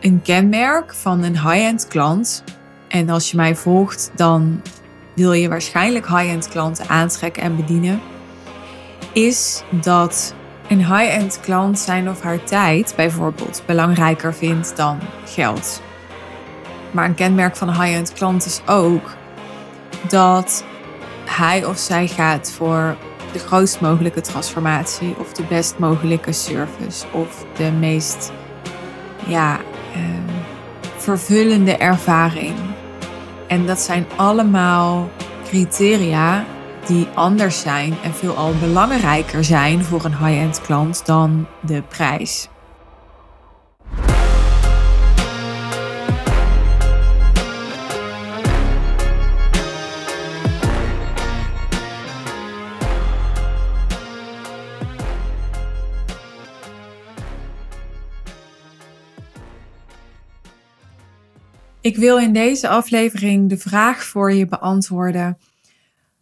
Een kenmerk van een high-end klant, en als je mij volgt, dan wil je waarschijnlijk high-end klanten aantrekken en bedienen, is dat een high-end klant zijn of haar tijd bijvoorbeeld belangrijker vindt dan geld. Maar een kenmerk van een high-end klant is ook dat hij of zij gaat voor de grootst mogelijke transformatie of de best mogelijke service of de meest ja, uh, vervullende ervaring. En dat zijn allemaal criteria die anders zijn en veelal belangrijker zijn voor een high-end klant dan de prijs. Ik wil in deze aflevering de vraag voor je beantwoorden.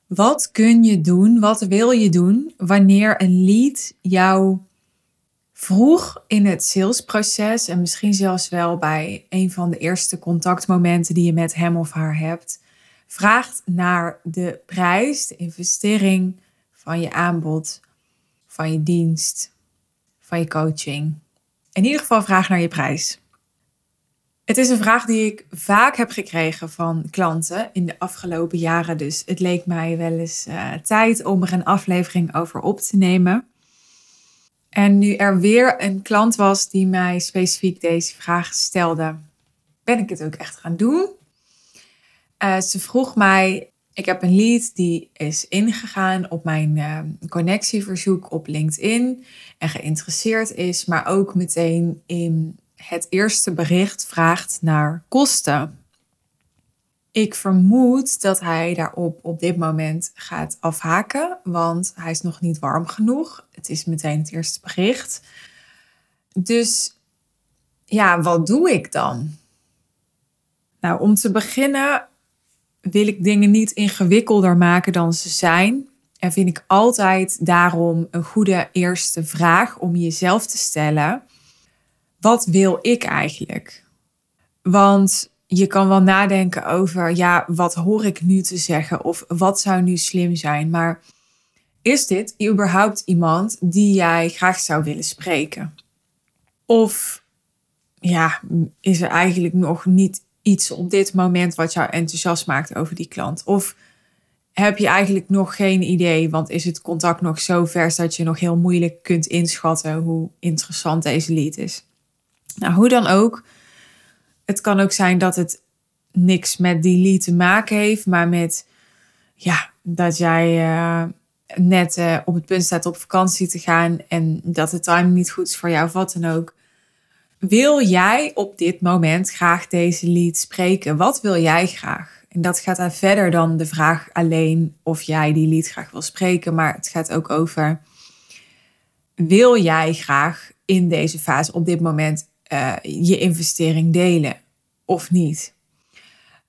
Wat kun je doen, wat wil je doen wanneer een lead jou vroeg in het salesproces en misschien zelfs wel bij een van de eerste contactmomenten die je met hem of haar hebt, vraagt naar de prijs, de investering van je aanbod, van je dienst, van je coaching. In ieder geval vraag naar je prijs. Het is een vraag die ik vaak heb gekregen van klanten in de afgelopen jaren. Dus het leek mij wel eens uh, tijd om er een aflevering over op te nemen. En nu er weer een klant was die mij specifiek deze vraag stelde, ben ik het ook echt gaan doen. Uh, ze vroeg mij, ik heb een lead die is ingegaan op mijn uh, connectieverzoek op LinkedIn en geïnteresseerd is, maar ook meteen in het eerste bericht vraagt naar kosten. Ik vermoed dat hij daarop op dit moment gaat afhaken, want hij is nog niet warm genoeg. Het is meteen het eerste bericht. Dus ja, wat doe ik dan? Nou, om te beginnen wil ik dingen niet ingewikkelder maken dan ze zijn. En vind ik altijd daarom een goede eerste vraag om jezelf te stellen wat wil ik eigenlijk? Want je kan wel nadenken over, ja, wat hoor ik nu te zeggen of wat zou nu slim zijn, maar is dit überhaupt iemand die jij graag zou willen spreken? Of ja, is er eigenlijk nog niet iets op dit moment wat jou enthousiast maakt over die klant? Of heb je eigenlijk nog geen idee, want is het contact nog zo vers dat je nog heel moeilijk kunt inschatten hoe interessant deze lead is? Nou, hoe dan ook. Het kan ook zijn dat het niks met die lead te maken heeft, maar met ja, dat jij uh, net uh, op het punt staat op vakantie te gaan en dat de timing niet goed is voor jou, of wat dan ook. Wil jij op dit moment graag deze lead spreken? Wat wil jij graag? En dat gaat dan verder dan de vraag alleen of jij die lead graag wil spreken, maar het gaat ook over: wil jij graag in deze fase op dit moment uh, je investering delen of niet.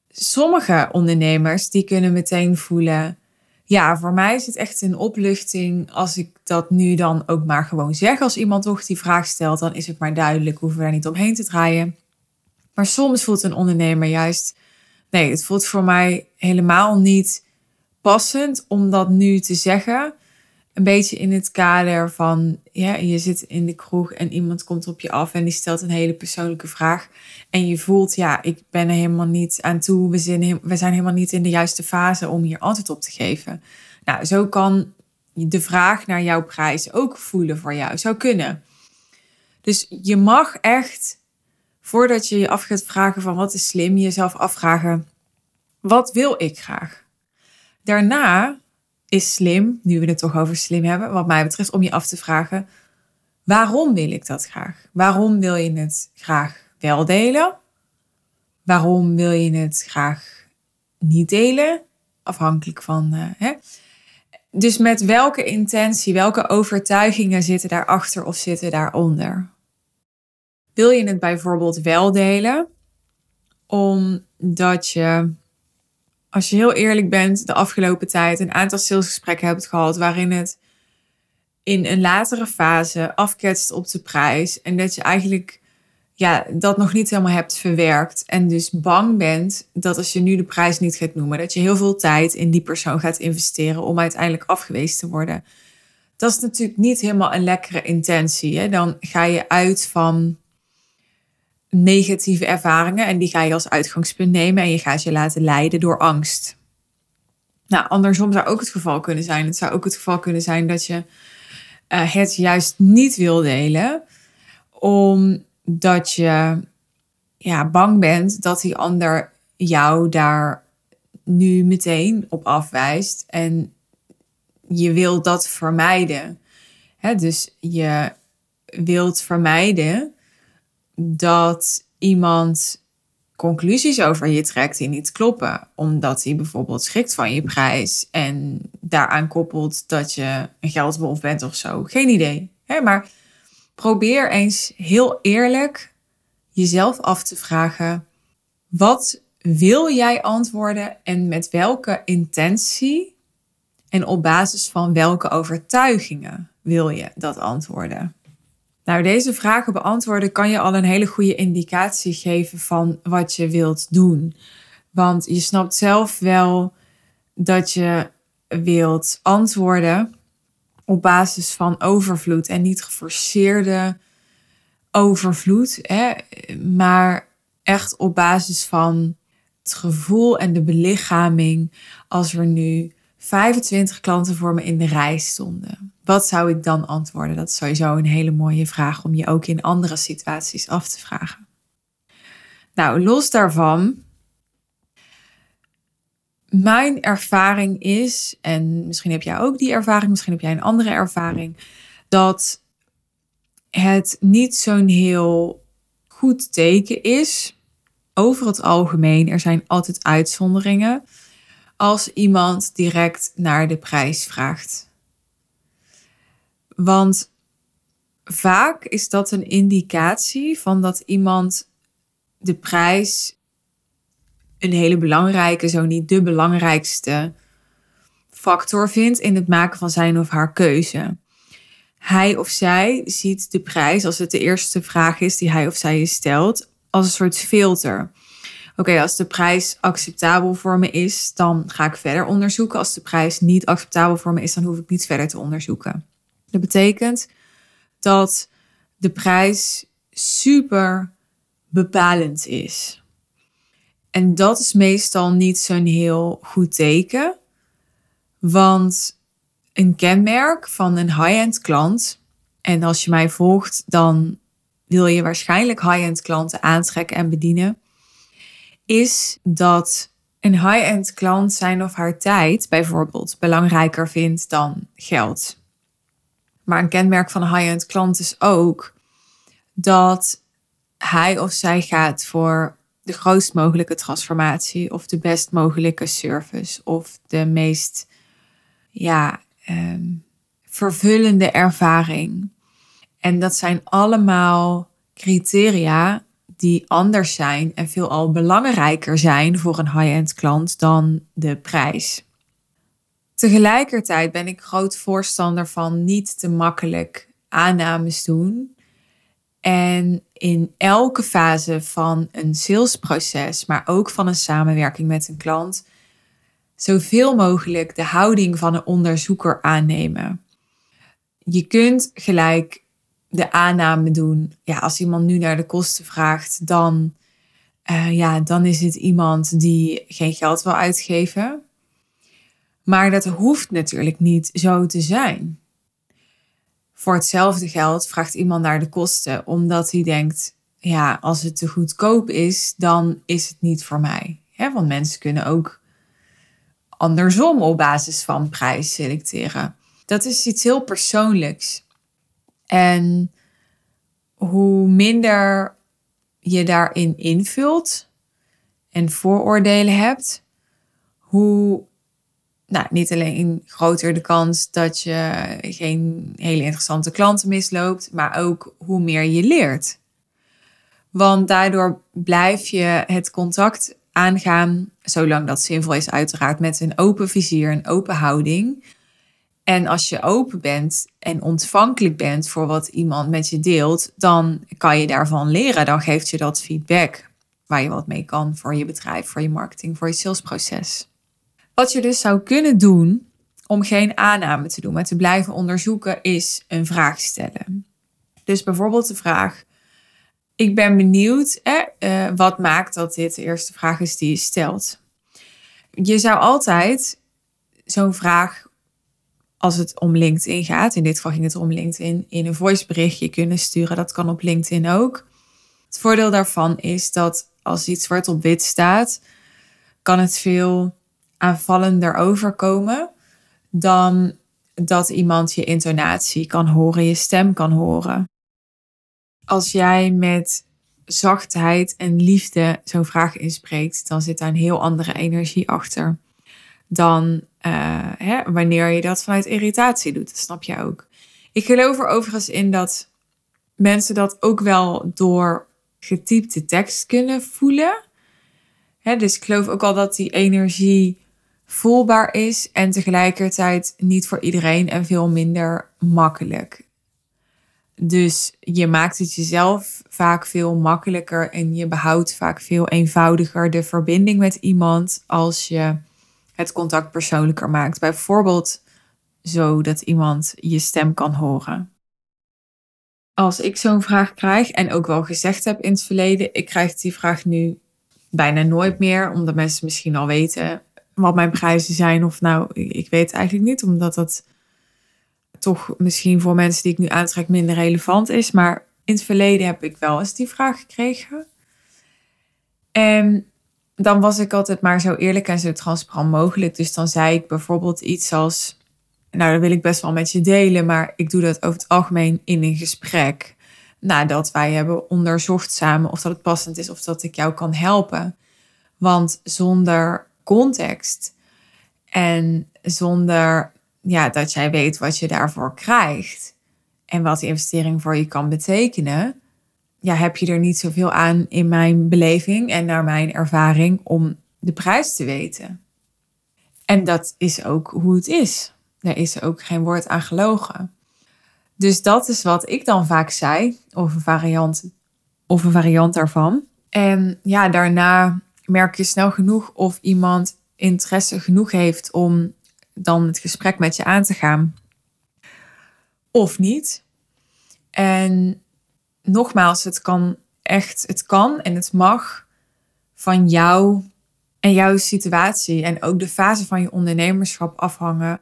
Sommige ondernemers die kunnen meteen voelen, ja, voor mij is het echt een opluchting als ik dat nu dan ook maar gewoon zeg. Als iemand toch die vraag stelt, dan is het maar duidelijk, hoeven we daar niet omheen te draaien. Maar soms voelt een ondernemer juist, nee, het voelt voor mij helemaal niet passend om dat nu te zeggen een beetje in het kader van, ja, je zit in de kroeg en iemand komt op je af en die stelt een hele persoonlijke vraag. En je voelt, ja, ik ben er helemaal niet aan toe. We zijn, we zijn helemaal niet in de juiste fase om hier antwoord op te geven. Nou, zo kan de vraag naar jouw prijs ook voelen voor jou. Zou kunnen. Dus je mag echt, voordat je je af gaat vragen van wat is slim, jezelf afvragen, wat wil ik graag? Daarna is slim, nu we het toch over slim hebben, wat mij betreft, om je af te vragen: waarom wil ik dat graag? Waarom wil je het graag wel delen? Waarom wil je het graag niet delen? Afhankelijk van. Uh, hè? Dus met welke intentie, welke overtuigingen zitten daarachter of zitten daaronder? Wil je het bijvoorbeeld wel delen omdat je als je heel eerlijk bent, de afgelopen tijd een aantal salesgesprekken hebt gehad waarin het in een latere fase afketst op de prijs en dat je eigenlijk ja, dat nog niet helemaal hebt verwerkt. En dus bang bent dat als je nu de prijs niet gaat noemen, dat je heel veel tijd in die persoon gaat investeren om uiteindelijk afgewezen te worden. Dat is natuurlijk niet helemaal een lekkere intentie. Hè? Dan ga je uit van negatieve ervaringen en die ga je als uitgangspunt nemen en je gaat je laten leiden door angst. Nou, andersom zou ook het geval kunnen zijn. Het zou ook het geval kunnen zijn dat je uh, het juist niet wil delen, omdat je ja, bang bent dat die ander jou daar nu meteen op afwijst en je wilt dat vermijden. Hè, dus je wilt vermijden dat iemand conclusies over je trekt die niet kloppen. Omdat hij bijvoorbeeld schrikt van je prijs en daaraan koppelt dat je een geldwolf bent of zo. Geen idee. Hè? Maar probeer eens heel eerlijk jezelf af te vragen: wat wil jij antwoorden en met welke intentie en op basis van welke overtuigingen wil je dat antwoorden? Nou, deze vragen beantwoorden kan je al een hele goede indicatie geven van wat je wilt doen. Want je snapt zelf wel dat je wilt antwoorden op basis van overvloed en niet geforceerde overvloed, hè, maar echt op basis van het gevoel en de belichaming als er nu 25 klanten voor me in de rij stonden. Wat zou ik dan antwoorden? Dat is sowieso een hele mooie vraag om je ook in andere situaties af te vragen. Nou, los daarvan. Mijn ervaring is, en misschien heb jij ook die ervaring, misschien heb jij een andere ervaring, dat het niet zo'n heel goed teken is. Over het algemeen, er zijn altijd uitzonderingen als iemand direct naar de prijs vraagt. Want vaak is dat een indicatie van dat iemand de prijs een hele belangrijke, zo niet de belangrijkste factor vindt in het maken van zijn of haar keuze. Hij of zij ziet de prijs, als het de eerste vraag is die hij of zij je stelt, als een soort filter oké, als de prijs acceptabel voor me is, dan ga ik verder onderzoeken. Als de prijs niet acceptabel voor me is, dan hoef ik niet verder te onderzoeken. Dat betekent dat de prijs super bepalend is. En dat is meestal niet zo'n heel goed teken, want een kenmerk van een high-end klant, en als je mij volgt, dan wil je waarschijnlijk high-end klanten aantrekken en bedienen is dat een high-end klant zijn of haar tijd bijvoorbeeld belangrijker vindt dan geld. Maar een kenmerk van een high-end klant is ook dat hij of zij gaat voor de grootst mogelijke transformatie of de best mogelijke service of de meest ja, ehm, vervullende ervaring. En dat zijn allemaal criteria die anders zijn en veelal belangrijker zijn voor een high-end klant dan de prijs. Tegelijkertijd ben ik groot voorstander van niet te makkelijk aannames doen. En in elke fase van een salesproces, maar ook van een samenwerking met een klant, zoveel mogelijk de houding van een onderzoeker aannemen. Je kunt gelijk de aanname doen. Ja, als iemand nu naar de kosten vraagt, dan, uh, ja, dan is het iemand die geen geld wil uitgeven. Maar dat hoeft natuurlijk niet zo te zijn. Voor hetzelfde geld vraagt iemand naar de kosten omdat hij denkt: ja, als het te goedkoop is, dan is het niet voor mij. want mensen kunnen ook andersom op basis van prijs selecteren. Dat is iets heel persoonlijks. En hoe minder je daarin invult en vooroordelen hebt, hoe nou, niet alleen groter de kans dat je geen hele interessante klanten misloopt, maar ook hoe meer je leert. Want daardoor blijf je het contact aangaan, zolang dat zinvol is, uiteraard, met een open vizier, een open houding. En als je open bent en ontvankelijk bent voor wat iemand met je deelt, dan kan je daarvan leren. Dan geeft je dat feedback waar je wat mee kan voor je bedrijf, voor je marketing, voor je salesproces. Wat je dus zou kunnen doen om geen aanname te doen, maar te blijven onderzoeken, is een vraag stellen. Dus bijvoorbeeld de vraag: Ik ben benieuwd, eh, wat maakt dat dit de eerste vraag is die je stelt? Je zou altijd zo'n vraag, als het om LinkedIn gaat, in dit geval ging het om LinkedIn, in een voiceberichtje kunnen sturen. Dat kan op LinkedIn ook. Het voordeel daarvan is dat als iets zwart op wit staat, kan het veel aanvallender overkomen dan dat iemand je intonatie kan horen, je stem kan horen. Als jij met zachtheid en liefde zo'n vraag inspreekt, dan zit daar een heel andere energie achter dan uh, hè, wanneer je dat vanuit irritatie doet. Dat snap je ook. Ik geloof er overigens in dat mensen dat ook wel door getypte tekst kunnen voelen. Hè, dus ik geloof ook al dat die energie voelbaar is en tegelijkertijd niet voor iedereen en veel minder makkelijk. Dus je maakt het jezelf vaak veel makkelijker en je behoudt vaak veel eenvoudiger de verbinding met iemand als je het contact persoonlijker maakt. Bijvoorbeeld zo dat iemand je stem kan horen. Als ik zo'n vraag krijg en ook wel gezegd heb in het verleden, ik krijg die vraag nu bijna nooit meer, omdat mensen misschien al weten wat mijn prijzen zijn. Of nou, ik weet eigenlijk niet, omdat dat toch misschien voor mensen die ik nu aantrek minder relevant is. Maar in het verleden heb ik wel eens die vraag gekregen. En dan was ik altijd maar zo eerlijk en zo transparant mogelijk. Dus dan zei ik bijvoorbeeld iets als: Nou, dat wil ik best wel met je delen, maar ik doe dat over het algemeen in een gesprek. Nadat wij hebben onderzocht samen of dat het passend is of dat ik jou kan helpen. Want zonder context en zonder ja, dat jij weet wat je daarvoor krijgt en wat die investering voor je kan betekenen, ja, heb je er niet zoveel aan in mijn beleving en naar mijn ervaring om de prijs te weten. En dat is ook hoe het is. Er is ook geen woord aan gelogen. Dus dat is wat ik dan vaak zei, of een variant, of een variant daarvan. En ja, daarna merk je snel genoeg of iemand interesse genoeg heeft om dan het gesprek met je aan te gaan. Of niet. En nogmaals, het kan echt, het kan en het mag van jou en jouw situatie en ook de fase van je ondernemerschap afhangen.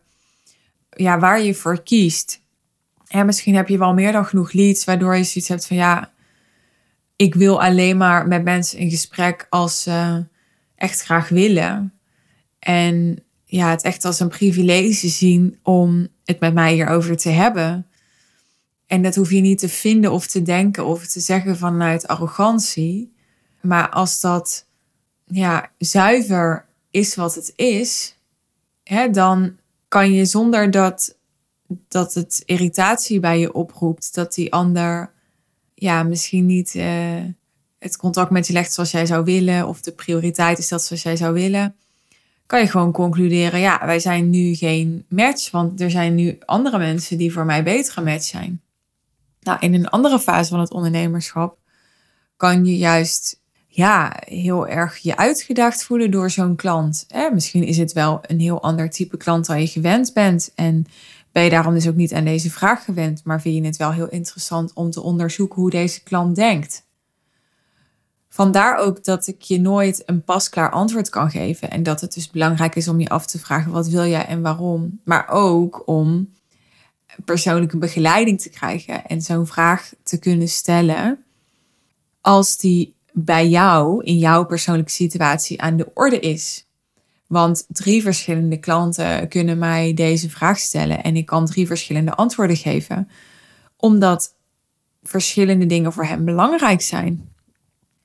Ja, waar je voor kiest. En misschien heb je wel meer dan genoeg leads, waardoor je zoiets hebt van ja, ik wil alleen maar met mensen in gesprek als ze echt graag willen. En ja, het echt als een privilege zien om het met mij hierover te hebben. En dat hoef je niet te vinden of te denken of te zeggen vanuit arrogantie. Maar als dat ja, zuiver is wat het is, hè, dan kan je zonder dat, dat het irritatie bij je oproept, dat die ander ja, misschien niet uh, het contact met je legt zoals jij zou willen, of de prioriteit is dat zoals jij zou willen, kan je gewoon concluderen, ja, wij zijn nu geen match, want er zijn nu andere mensen die voor mij betere match zijn. Nou, in een andere fase van het ondernemerschap kan je juist ja, heel erg je uitgedaagd voelen door zo'n klant. Eh, misschien is het wel een heel ander type klant dan je gewend bent. En ben je daarom dus ook niet aan deze vraag gewend. Maar vind je het wel heel interessant om te onderzoeken hoe deze klant denkt. Vandaar ook dat ik je nooit een pasklaar antwoord kan geven. En dat het dus belangrijk is om je af te vragen wat wil jij en waarom. Maar ook om persoonlijke begeleiding te krijgen en zo'n vraag te kunnen stellen als die bij jou in jouw persoonlijke situatie aan de orde is. Want drie verschillende klanten kunnen mij deze vraag stellen en ik kan drie verschillende antwoorden geven, omdat verschillende dingen voor hem belangrijk zijn.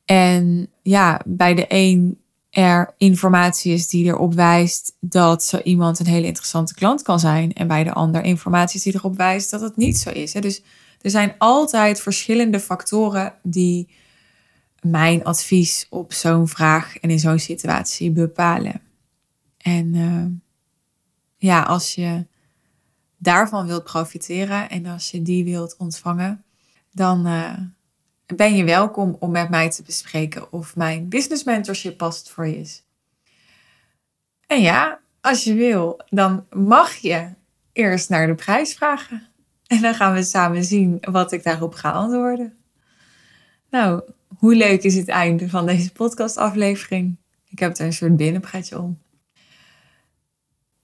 En ja, bij de een er informatie is die erop wijst dat zo iemand een hele interessante klant kan zijn. En bij de ander informatie is die erop wijst dat het niet zo is. Dus er zijn altijd verschillende factoren die mijn advies op zo'n vraag en in zo'n situatie bepalen. En uh, ja, als je daarvan wilt profiteren en als je die wilt ontvangen, dan uh, ben je welkom om met mij te bespreken of mijn business mentorship past voor je is. En ja, als je wil, dan mag je eerst naar de prijs vragen. En dan gaan we samen zien wat ik daarop ga antwoorden. Nou, hoe leuk is het einde van deze podcastaflevering? Ik heb er een soort binnenpraatje om.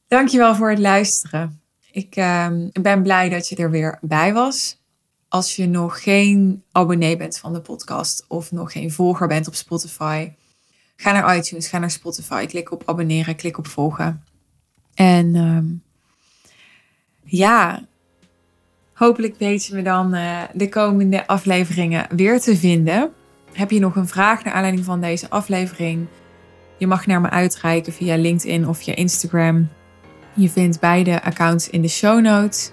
Dankjewel voor het luisteren. Ik uh, ben blij dat je er weer bij was. Als je nog geen abonnee bent van de podcast of nog geen volger bent op Spotify, ga naar iTunes, ga naar Spotify, klik op abonneren, klik op volgen. En uh, ja, hopelijk weet je me dan uh, de komende afleveringen weer te vinden. Heb je nog een vraag naar aanleiding van deze aflevering? Je mag naar me uitreiken via LinkedIn of je Instagram. Je vindt beide accounts in de show notes.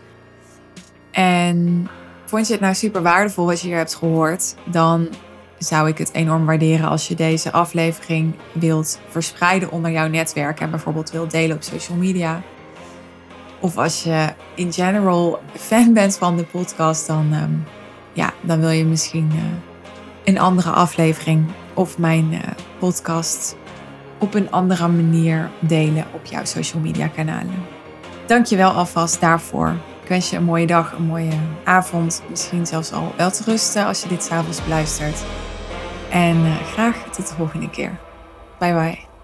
En vond je het nou super waardevol wat je hier hebt gehoord? Dan zou ik het enorm waarderen als je deze aflevering wilt verspreiden onder jouw netwerk en bijvoorbeeld wilt delen op social media. Of als je in general fan bent van de podcast, dan, ehm, ja, dan wil je misschien uh, een andere aflevering of mijn uh, podcast op een andere manier delen op jouw social media kanalen. Dank je wel alvast daarvoor. Ik wens je een mooie dag, een mooie avond, misschien zelfs al wel te rusten als je dit s'avonds beluistert. En uh, graag tot de volgende keer. Bye bye.